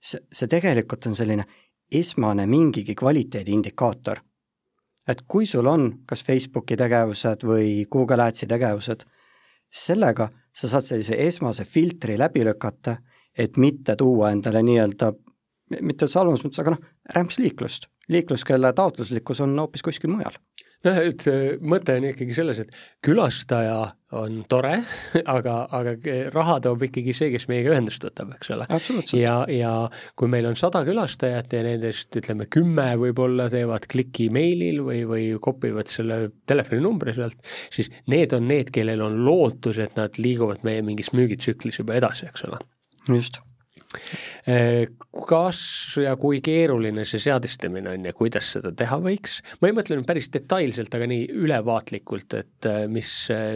see, see tegelikult on selline esmane mingigi kvaliteedi indikaator. et kui sul on kas Facebooki tegevused või Google Adsi tegevused, sellega sa saad sellise esmase filtri läbi lükata, et mitte tuua endale nii-öelda mitte üldse halvemas mõttes, aga noh, rämpsliiklust, liiklust, kelle taotluslikkus on hoopis kuskil mujal noh, et mõte on ikkagi selles, et külastaja on tore, aga, aga raha toob ikkagi see, kes meiega ühendust võtab, eks ole. ja, ja kui meil on sada külastajat ja nendest ütleme, kümme võib-olla teevad kliki meilil või, või kopivad selle telefoninumbri sealt, siis need on need, kellel on lootus, et nad liiguvad meie mingis müügitsüklis juba edasi, eks ole. just kas ja kui keeruline see seadistamine on ja kuidas seda teha võiks? ma ei mõtle nüüd päris detailselt, aga nii ülevaatlikult, et äh, mis,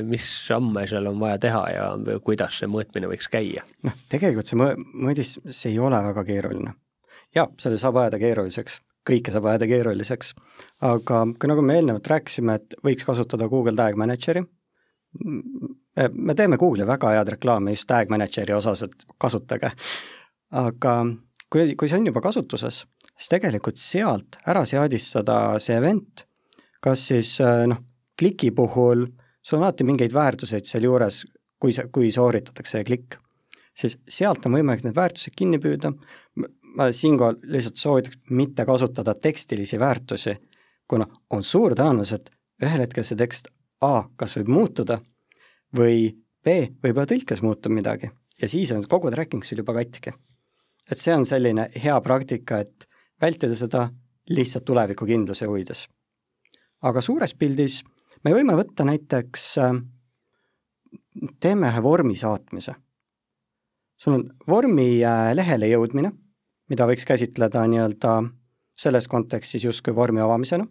mis samme seal on vaja teha ja kuidas see mõõtmine võiks käia? noh, tegelikult see mõ-, mõõdis, see ei ole väga keeruline. jaa, selle saab ajada keeruliseks, kõike saab ajada keeruliseks, aga nagu me eelnevalt rääkisime, et võiks kasutada Google Tag Manageri, me teeme Google'i väga head reklaami just Tag Manageri osas, et kasutage aga kui, kui see on juba kasutuses, siis tegelikult sealt ära seadistada see event, kas siis äh, noh, kliki puhul sul on alati mingeid väärtuseid sealjuures, kui see, kui sooritatakse klikk, siis sealt on võimalik need väärtused kinni püüda, ma siinkohal lihtsalt soovitaks mitte kasutada tekstilisi väärtusi, kuna on suur tõenäosus, et ühel hetkel see tekst A kas võib muutuda või B võib-olla tõlkes muutub midagi ja siis on kogu tracking sul juba katki et see on selline hea praktika, et vältida seda lihtsalt tulevikukindluse huvides. aga suures pildis me võime võtta näiteks, äh, teeme ühe vormi saatmise. sul on vormi äh, lehele jõudmine, mida võiks käsitleda nii-öelda selles kontekstis justkui vormi avamisena,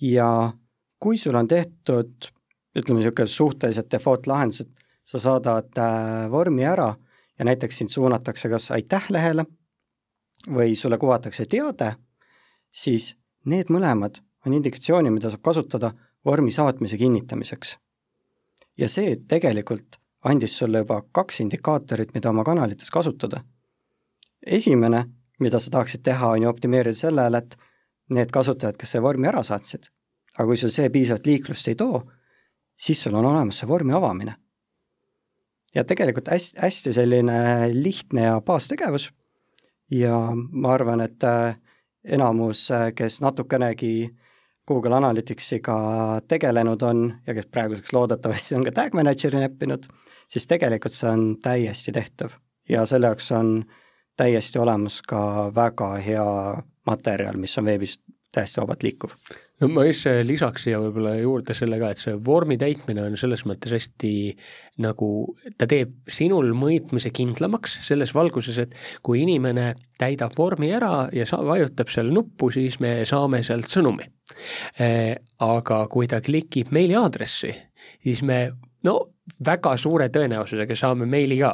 ja kui sul on tehtud ütleme, niisugune suhteliselt default lahendus, et sa saadad äh, vormi ära ja näiteks sind suunatakse kas aitäh lehele või sulle kuvatakse teade, siis need mõlemad on indikatsioonid, mida saab kasutada vormi saatmise kinnitamiseks. ja see tegelikult andis sulle juba kaks indikaatorit, mida oma kanalites kasutada. esimene, mida sa tahaksid teha, on ju optimeerida sellele, et need kasutajad, kes selle vormi ära saatsid, aga kui sul see piisavalt liiklust ei too, siis sul on olemas see vormi avamine ja tegelikult hästi, hästi selline lihtne ja baastegevus ja ma arvan, et äh, enamus, äh, kes natukenegi Google Analyticsiga tegelenud on ja kes praeguseks loodetavasti on ka Tag Manageri näppinud, siis tegelikult see on täiesti tehtav. Ja selle jaoks on täiesti olemas ka väga hea materjal, mis on veebis täiesti vabalt liikuv no ma just lisaks siia võib-olla juurde selle ka, et see vormi täitmine on selles mõttes hästi nagu, ta teeb sinul mõõtmise kindlamaks selles valguses, et kui inimene täidab vormi ära ja sa-, vajutab seal nuppu, siis me saame sealt sõnumi. Äh, aga kui ta klikib meiliaadressi, siis me no väga suure tõenäosusega saame meili ka,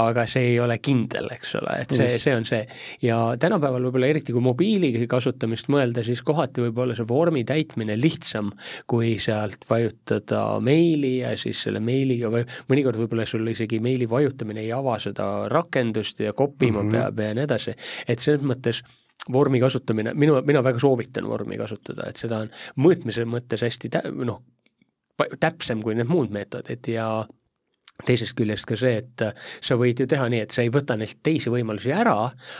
aga see ei ole kindel, eks ole, et see, see on see. ja tänapäeval võib-olla eriti kui mobiili kasutamist mõelda, siis kohati võib olla see vormi täitmine lihtsam, kui sealt vajutada meili ja siis selle meiliga või mõnikord võib-olla sul isegi meili vajutamine ei ava seda rakendust ja kopima mm -hmm. peab ja nii edasi, et selles mõttes vormi kasutamine, minu, mina väga soovitan vormi kasutada, et seda on mõõtmise mõttes hästi tä-, noh, täpsem kui need muud meetodid ja teisest küljest ka see, et sa võid ju teha nii, et sa ei võta neilt teisi võimalusi ära,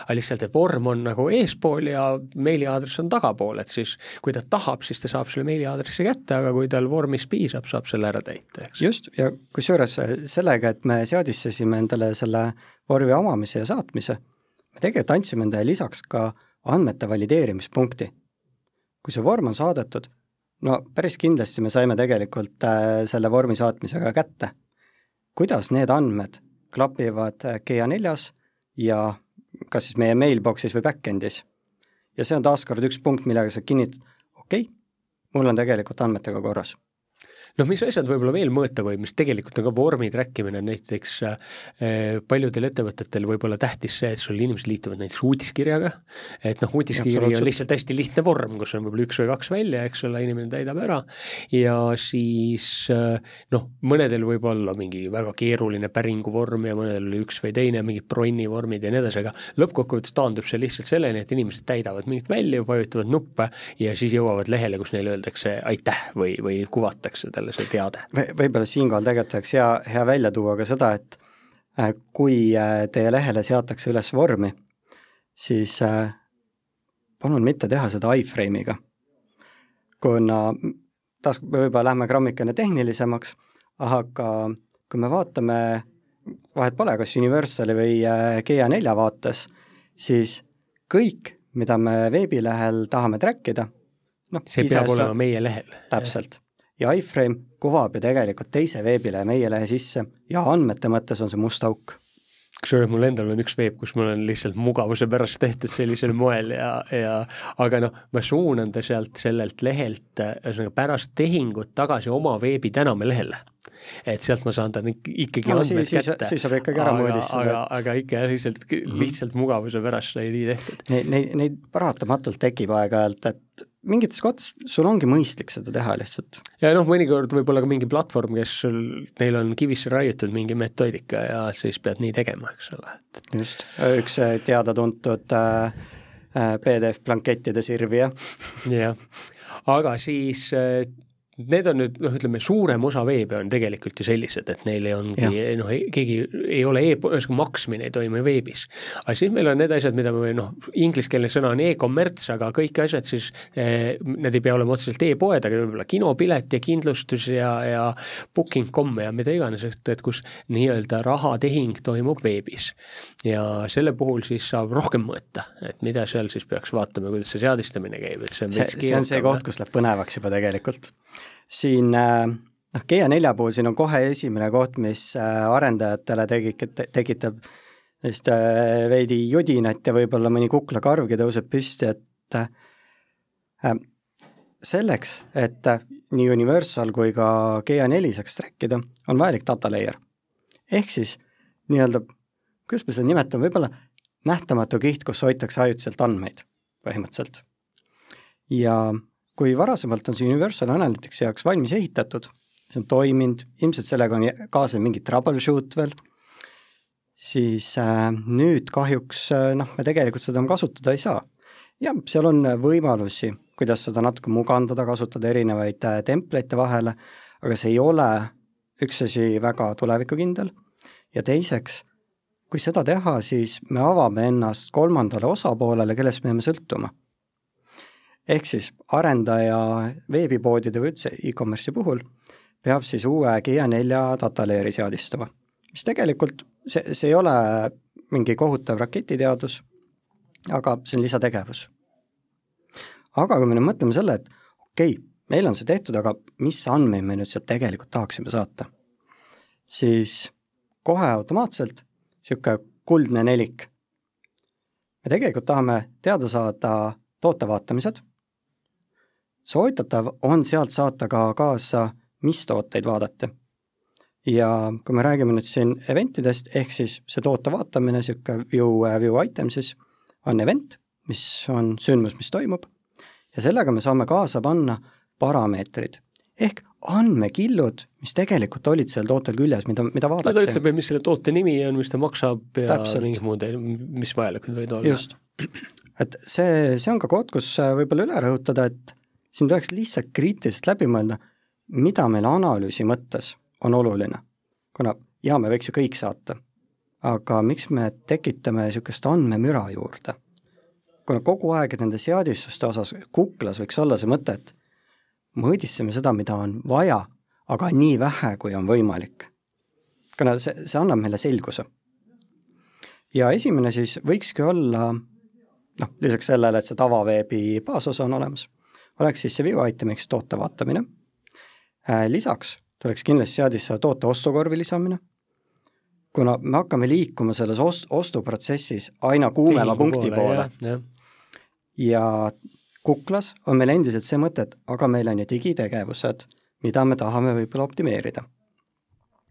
aga lihtsalt, et vorm on nagu eespool ja meiliaadress on tagapool, et siis kui ta tahab, siis ta saab selle meiliaadressi kätte, aga kui tal vormis piisab, saab selle ära täita, eks. just, ja kusjuures sellega, et me seadistasime endale selle vormi omamise ja saatmise, me tegelikult andsime endale lisaks ka andmete valideerimispunkti. kui see vorm on saadetud, no päris kindlasti me saime tegelikult äh, selle vormi saatmisega kätte. kuidas need andmed klapivad äh, GA4-s ja kas siis meie mailbox'is või back-end'is. ja see on taaskord üks punkt, millega sa kinnitad, okei okay,, mul on tegelikult andmetega korras noh, mis asjad võib-olla veel mõõta või mis tegelikult on ka vormi track imine, näiteks äh, paljudel ettevõtetel võib-olla tähtis see, et sul inimesed liituvad näiteks uudiskirjaga, et noh, uudiskiri on lihtsalt hästi lihtne vorm, kus on võib-olla üks või kaks välja, eks ole, inimene täidab ära. Ja siis äh, noh, mõnedel võib olla mingi väga keeruline päringuvorm ja mõnedel üks või teine, mingid bronni vormid ja nii edasi, aga lõppkokkuvõttes taandub see lihtsalt selleni, et inimesed täidavad mingit välja, vajutavad nuppe ja siis jõuavad lehele, kus neile öeldakse aitäh või, või kuvatakse talle see teade v. võib-olla siinkohal tegelikult oleks hea, hea välja tuua ka seda, et äh, kui äh, teie lehele seatakse üles vormi, siis äh, palun mitte teha seda iframe'iga. kuna taas võib-olla lähme grammikene tehnilisemaks, aga kui me vaatame, vahet pole, kas Universali või GA4 vaates, siis kõik, mida me veebilehel tahame track ida, noh, see peab olema meie lehel. täpselt ja iframe kuvab ju tegelikult teise veebilehe meie lehe sisse ja andmete mõttes on see must auk. kusjuures mul endal on üks veeb, kus mul on lihtsalt mugavuse pärast tehtud sellisel moel ja, ja aga noh, ma suunan ta sealt sellelt lehelt ühesõnaga pärast tehingut tagasi oma veebi täname lehele et sealt ma saan ta ikkagi no, andmed siis, kätte. siis saab ikkagi ära mõõdistada. aga, aga ikka jah, lihtsalt, lihtsalt mugavuse pärast sai nii tehtud. Neid, neid, neid paratamatult tekib aeg-ajalt, et mingites kohtades sul ongi mõistlik seda teha lihtsalt. ja noh, mõnikord võib-olla ka mingi platvorm, kes sul, neil on kivisse raiutud mingi metoodika ja siis pead nii tegema, eks ole, et. just, üks äh, teada-tuntud äh, äh PDF blankettide sirvija. jah, aga siis äh, need on nüüd noh, ütleme suurem osa veebe on tegelikult ju sellised, et neil ongi noh, keegi ei ole e, ühesõnaga maksmine ei toimu veebis. aga siis meil on need asjad, mida me noh, ingliskeelne sõna on e-kommerts, aga kõik asjad siis eh,, need ei pea olema otseselt e-poed, aga võib-olla kinopilet ja kindlustus ja, ja booking.com ja mida iganes, et, et kus nii-öelda rahatehing toimub veebis. ja selle puhul siis saab rohkem mõõta, et mida seal siis peaks vaatama, kuidas see seadistamine käib, et see on see, see on see koht, kus läheb põnevaks juba tegelikult siin äh, noh, GA4 puhul siin on kohe esimene koht, mis äh, arendajatele tegi, tekitab sellist äh, veidi judinat ja võib-olla mõni kuklakarvgi tõuseb püsti, et selleks, et nii Universal kui ka GA4 saaks track ida, on vajalik data layer. ehk siis nii-öelda, kuidas me seda nimetame, võib-olla nähtamatu kiht, kus hoitakse ajutiselt andmeid põhimõtteliselt. ja kui varasemalt on see Universal Analyticsi jaoks valmis ehitatud, see on toiminud, ilmselt sellega on kaasnenud mingi troubleshoot veel, siis äh, nüüd kahjuks äh, noh, me tegelikult seda kasutada ei saa. jah, seal on võimalusi, kuidas seda natuke mugandada, kasutada erinevaid äh, template'e vahele, aga see ei ole üks asi väga tulevikukindel ja teiseks, kui seda teha, siis me avame ennast kolmandale osapoolele, kellest me jääme sõltuma ehk siis arendaja veebipoodide või üldse e-commerce'i puhul peab siis uue GA4 data layer'i seadistama, mis tegelikult see, see ei ole mingi kohutav raketiteadus, aga see on lisategevus. aga kui me nüüd mõtleme selle, et okei okay,, meil on see tehtud, aga mis andmeid me nüüd sealt tegelikult tahaksime saata, siis kohe automaatselt niisugune kuldne nelik. me tegelikult tahame teada saada toote vaatamised soovitatav on sealt saata ka kaasa, mis tooteid vaadata. ja kui me räägime nüüd siin eventidest, ehk siis see toote vaatamine, niisugune view, view item siis, on event, mis on sündmus, mis toimub, ja sellega me saame kaasa panna parameetrid ehk andmekillud, mis tegelikult olid seal tootel küljes, mida, mida vaadati. ta ütleb, mis selle toote nimi on, mis ta maksab ja mingid muud, mis vajalikud võivad olla. just. et see, see on ka koht, kus võib-olla üle rõhutada, et siin tuleks lihtsalt kriitiliselt läbi mõelda, mida meil analüüsi mõttes on oluline. kuna jaa, me võiks ju kõik saata, aga miks me tekitame niisugust andmemüra juurde? kuna kogu aeg nende seadistuste osas kuklas võiks olla see mõte, et mõõdistame seda, mida on vaja, aga nii vähe, kui on võimalik. kuna see, see annab meile selguse. ja esimene siis võikski olla noh, lisaks sellele, et see tavaveebi baasosa on olemas oleks siis see view itemiks toote vaatamine, lisaks tuleks kindlasti seadisse toote ostukorvi lisamine, kuna me hakkame liikuma selles ost-, ostuprotsessis aina kuumema Liigu punkti poole, poole ja kuklas on meil endiselt see mõte, et aga meil on ju digitegevused, mida me tahame võib-olla optimeerida.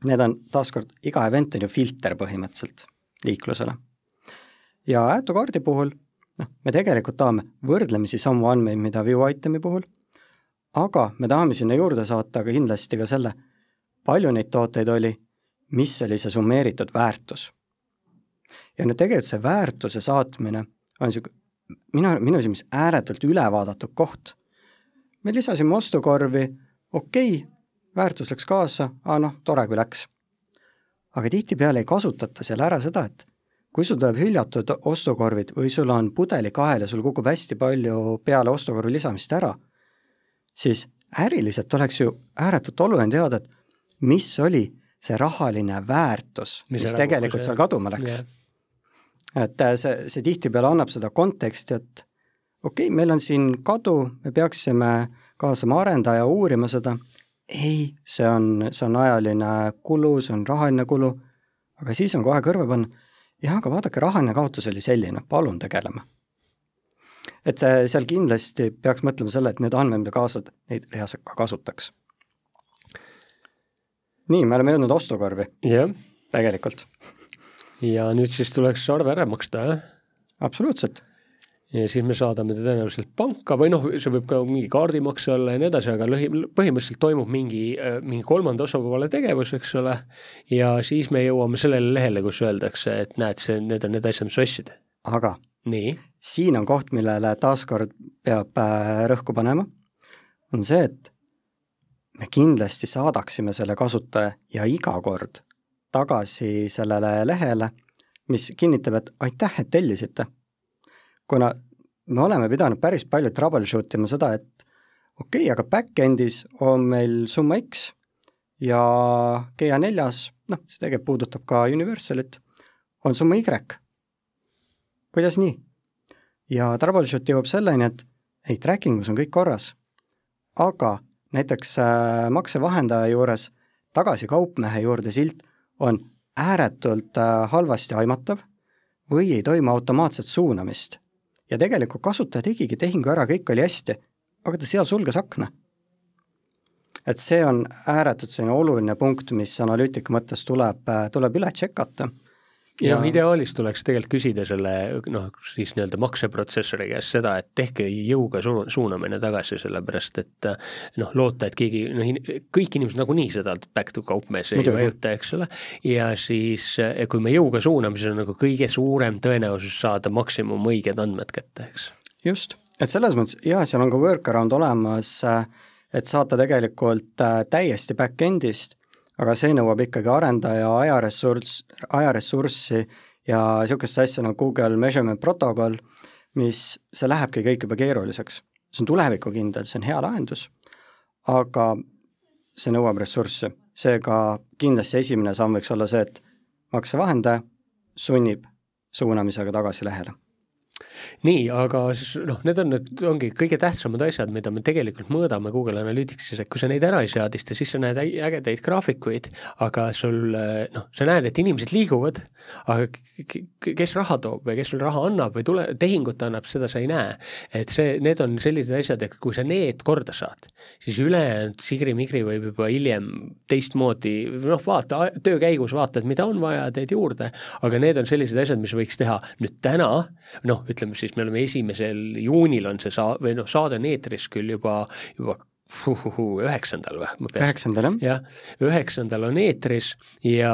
Need on taaskord, iga event on ju filter põhimõtteliselt liiklusele. ja Aetokaardi puhul noh, me tegelikult tahame võrdlemisi samu andmeid, mida view itemi puhul, aga me tahame sinna juurde saata ka kindlasti ka selle, palju neid tooteid oli, mis oli see summeeritud väärtus. ja nüüd tegelikult see väärtuse saatmine on niisugune minu, minu silmis ääretult ülevaadatud koht. me lisasime ostukorvi, okei okay,, väärtus läks kaasa, aa noh, tore kui läks. aga tihtipeale ei kasutata seal ära seda, et kui sul tuleb hüljatud ostukorvid või sul on pudelikael ja sul kukub hästi palju peale ostukorvi lisamist ära, siis äriliselt oleks ju ääretult oluline teada, et mis oli see rahaline väärtus, mis, mis tegelikult seal kaduma läks. Yeah et äh, see, see tihtipeale annab seda konteksti, et okei okay,, meil on siin kadu, me peaksime kaasama arendaja uurima seda, ei, see on, see on ajaline kulu, see on rahaline kulu, aga siis on kohe kõrva panna, jah, aga vaadake, rahaline kaotus oli selline, palun tegeleme. et see, seal kindlasti peaks mõtlema selle, et need andmed, mida kaasad, neid reaalselt ka kasutaks. nii, me oleme jõudnud ostukorvi yeah.. tegelikult ja nüüd siis tuleks arve ära maksta, jah? absoluutselt. Ja siis me saadame ta tõenäoliselt panka või noh, see võib ka mingi kaardimakse olla ja nii edasi, aga lõhi, põhimõtteliselt toimub mingi, äh, mingi kolmanda osapoole tegevus, eks ole, ja siis me jõuame sellele lehele, kus öeldakse, et näed, see, need on need asjad, mis ostsid. aga nii? siin on koht, millele taaskord peab äh, rõhku panema, on see, et me kindlasti saadaksime selle kasutaja ja iga kord tagasi sellele lehele, mis kinnitab, et aitäh, et tellisite. Kuna me oleme pidanud päris palju troubleshoot ima seda, et okei okay,, aga back-end'is on meil summa X ja GA4-s, noh, see tegelikult puudutab ka Universalit, on summa Y. kuidas nii? ja troubleshoot jõuab selleni, et ei, tracking us on kõik korras, aga näiteks äh, maksevahendaja juures tagasi kaupmehe juurde silt on ääretult äh, halvasti aimatav või ei toimu automaatset suunamist. Ja tegelikult kasutaja tegigi tehingu ära, kõik oli hästi, aga ta seal sulges akna. et see on ääretult selline oluline punkt, mis analüütika mõttes tuleb, tuleb üle tšekata ja noh, ideaalis tuleks tegelikult küsida selle noh, siis nii-öelda makseprotsessori käest seda, et tehke jõuga su-, suunamine tagasi, sellepärast et noh, loota, et keegi noh, kõik inimesed nagunii seda back to kaupmees ei vajuta, eks ole, ja siis kui me jõuga suuname, siis on nagu kõige suurem tõenäosus saada maksimum õiged andmed kätte, eks. just, et selles mõttes jaa, seal on ka workaround olemas, et saata tegelikult äh, täiesti back-end'ist aga see nõuab ikkagi arendaja ajaressurss, ajaressurssi ja niisugust asja nagu Google Measurement Protocol, mis, see lähebki kõik juba keeruliseks. see on tulevikukindel, see on hea lahendus, aga see nõuab ressurssi. seega kindlasti esimene samm võiks olla see, et maksevahendaja sunnib suunamisega tagasi lehele nii, aga siis noh, need on nüüd, ongi kõige tähtsamad asjad, mida me tegelikult mõõdame Google Analyticsis, et kui sa neid ära ei seadista, siis sa näed ägedaid graafikuid, aga sul noh, sa näed, et inimesed liiguvad, aga kes raha toob või kes sul raha annab või tule, tehingut annab, seda sa ei näe. et see, need on sellised asjad, et kui sa need korda saad, siis ülejäänud sigri-migri võib juba hiljem teistmoodi, noh, vaata, töö käigus vaatad, mida on vaja, teed juurde, aga need on sellised asjad, mis võiks teha. Nüüd täna, noh, ütleme siis me oleme esimesel juunil on see saa-, või noh, saade on eetris küll juba, juba üheksandal või? üheksandal, jah. jah, üheksandal on eetris ja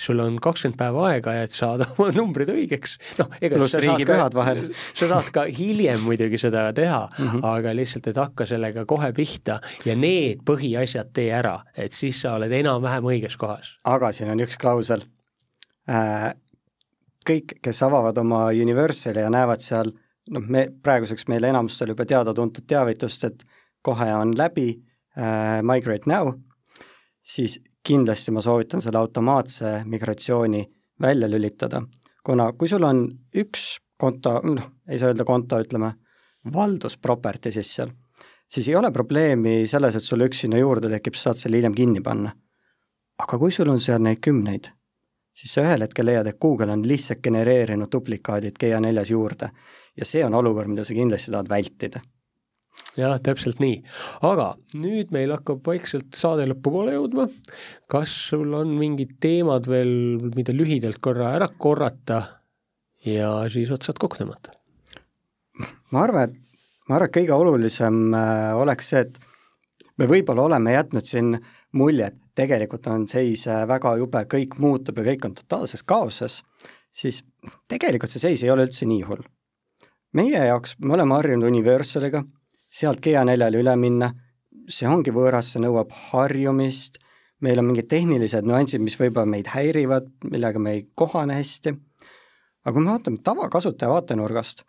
sul on kakskümmend päeva aega, et saada oma numbrid õigeks. noh, ega pluss riigipühad vahel. sa saad ka hiljem muidugi seda teha mm, -hmm. aga lihtsalt, et hakka sellega kohe pihta ja need põhiasjad tee ära, et siis sa oled enam-vähem õiges kohas. aga siin on üks klausel äh, kõik, kes avavad oma Universali ja näevad seal noh, me praeguseks meile enamustel juba teada-tuntud teavitust, et kohe on läbi äh, Migrate Now, siis kindlasti ma soovitan selle automaatse migratsiooni välja lülitada, kuna kui sul on üks konto, noh, ei saa öelda konto, ütleme, valdus property siis seal, siis ei ole probleemi selles, et sulle üks sinna juurde tekib, sa saad selle hiljem kinni panna. aga kui sul on seal neid kümneid, siis sa ühel hetkel leiad, et Google on lihtsalt genereerinud duplikaadid GA4-s juurde ja see on olukord, mida sa kindlasti tahad vältida jah, täpselt nii. aga nüüd meil hakkab vaikselt saade lõpupoole jõudma. kas sul on mingid teemad veel, mida lühidalt korra ära korrata ja siis otsad kokku tõmmata? ma arvan, et, ma arvan, et kõige olulisem äh, oleks see, et me võib-olla oleme jätnud siin mulje, et tegelikult on seis äh, väga jube, kõik muutub ja kõik on totaalses kaoses, siis tegelikult see seis ei ole üldse nii hull. meie jaoks, me oleme harjunud Universaliga, sealt GA4-le üle minna, see ongi võõras, see nõuab harjumist, meil on mingid tehnilised nüansid, mis võib-olla meid häirivad, millega me ei kohane hästi, aga kui me vaatame tavakasutaja vaatenurgast,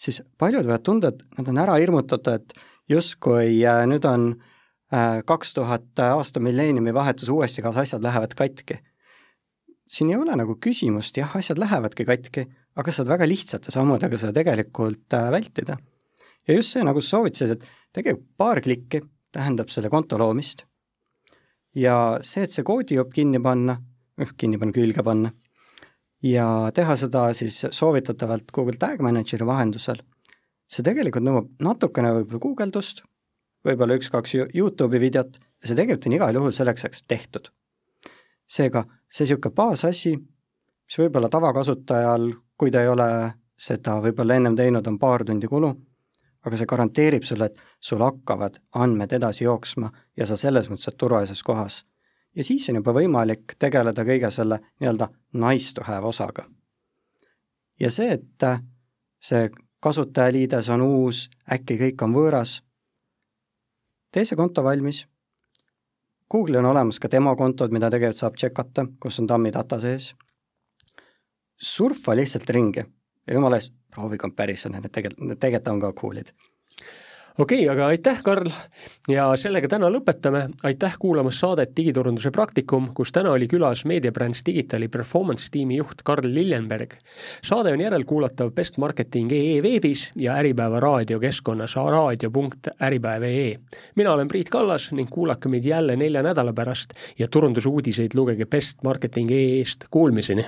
siis paljud võivad tunda, et nad on ära hirmutatud, et justkui äh, nüüd on äh, kaks tuhat aasta milleeniumi vahetus uuesti, kas asjad lähevad katki. siin ei ole nagu küsimust, jah, asjad lähevadki katki, aga saad väga lihtsate sammudega seda tegelikult äh, vältida ja just see, nagu sa soovitasid, et tegelikult paar klikki tähendab selle konto loomist ja see, et see koodijupp kinni panna, noh, kinni panna, külge panna, ja teha seda siis soovitatavalt Google Tag Manageri vahendusel, see tegelikult nõuab natukene võib-olla guugeldust, võib-olla üks-kaks Youtube'i videot see tegelikult on igal juhul selleks ajaks tehtud. seega see niisugune baasasi, mis võib-olla tavakasutajal, kui ta ei ole seda võib-olla ennem teinud, on paar tundi kulu aga see garanteerib sulle, et sul hakkavad andmed edasi jooksma ja sa selles mõttes oled turvalises kohas. ja siis on juba võimalik tegeleda kõige selle nii-öelda nice to have osaga. ja see, et see kasutajaliides on uus, äkki kõik on võõras, tee see konto valmis. Google'il on olemas ka demokontod, mida tegelikult saab tšekata, kus on tammi data sees. surfa lihtsalt ringi ja jumala eest, proovige päriselt, need tegelikult, need tegelikult on ka cool'id okei okay,, aga aitäh, Karl, ja sellega täna lõpetame, aitäh kuulamast saadet Digiturunduse praktikum, kus täna oli külas meediabrändis Digitali performance tiimi juht Karl Liljenberg. saade on järelkuulatav bestmarketing.ee veebis ja Äripäeva raadiokeskkonnas raadio.äripäev.ee. mina olen Priit Kallas ning kuulake meid jälle nelja nädala pärast ja turundusuudiseid lugege bestmarketing.ee-st, kuulmiseni!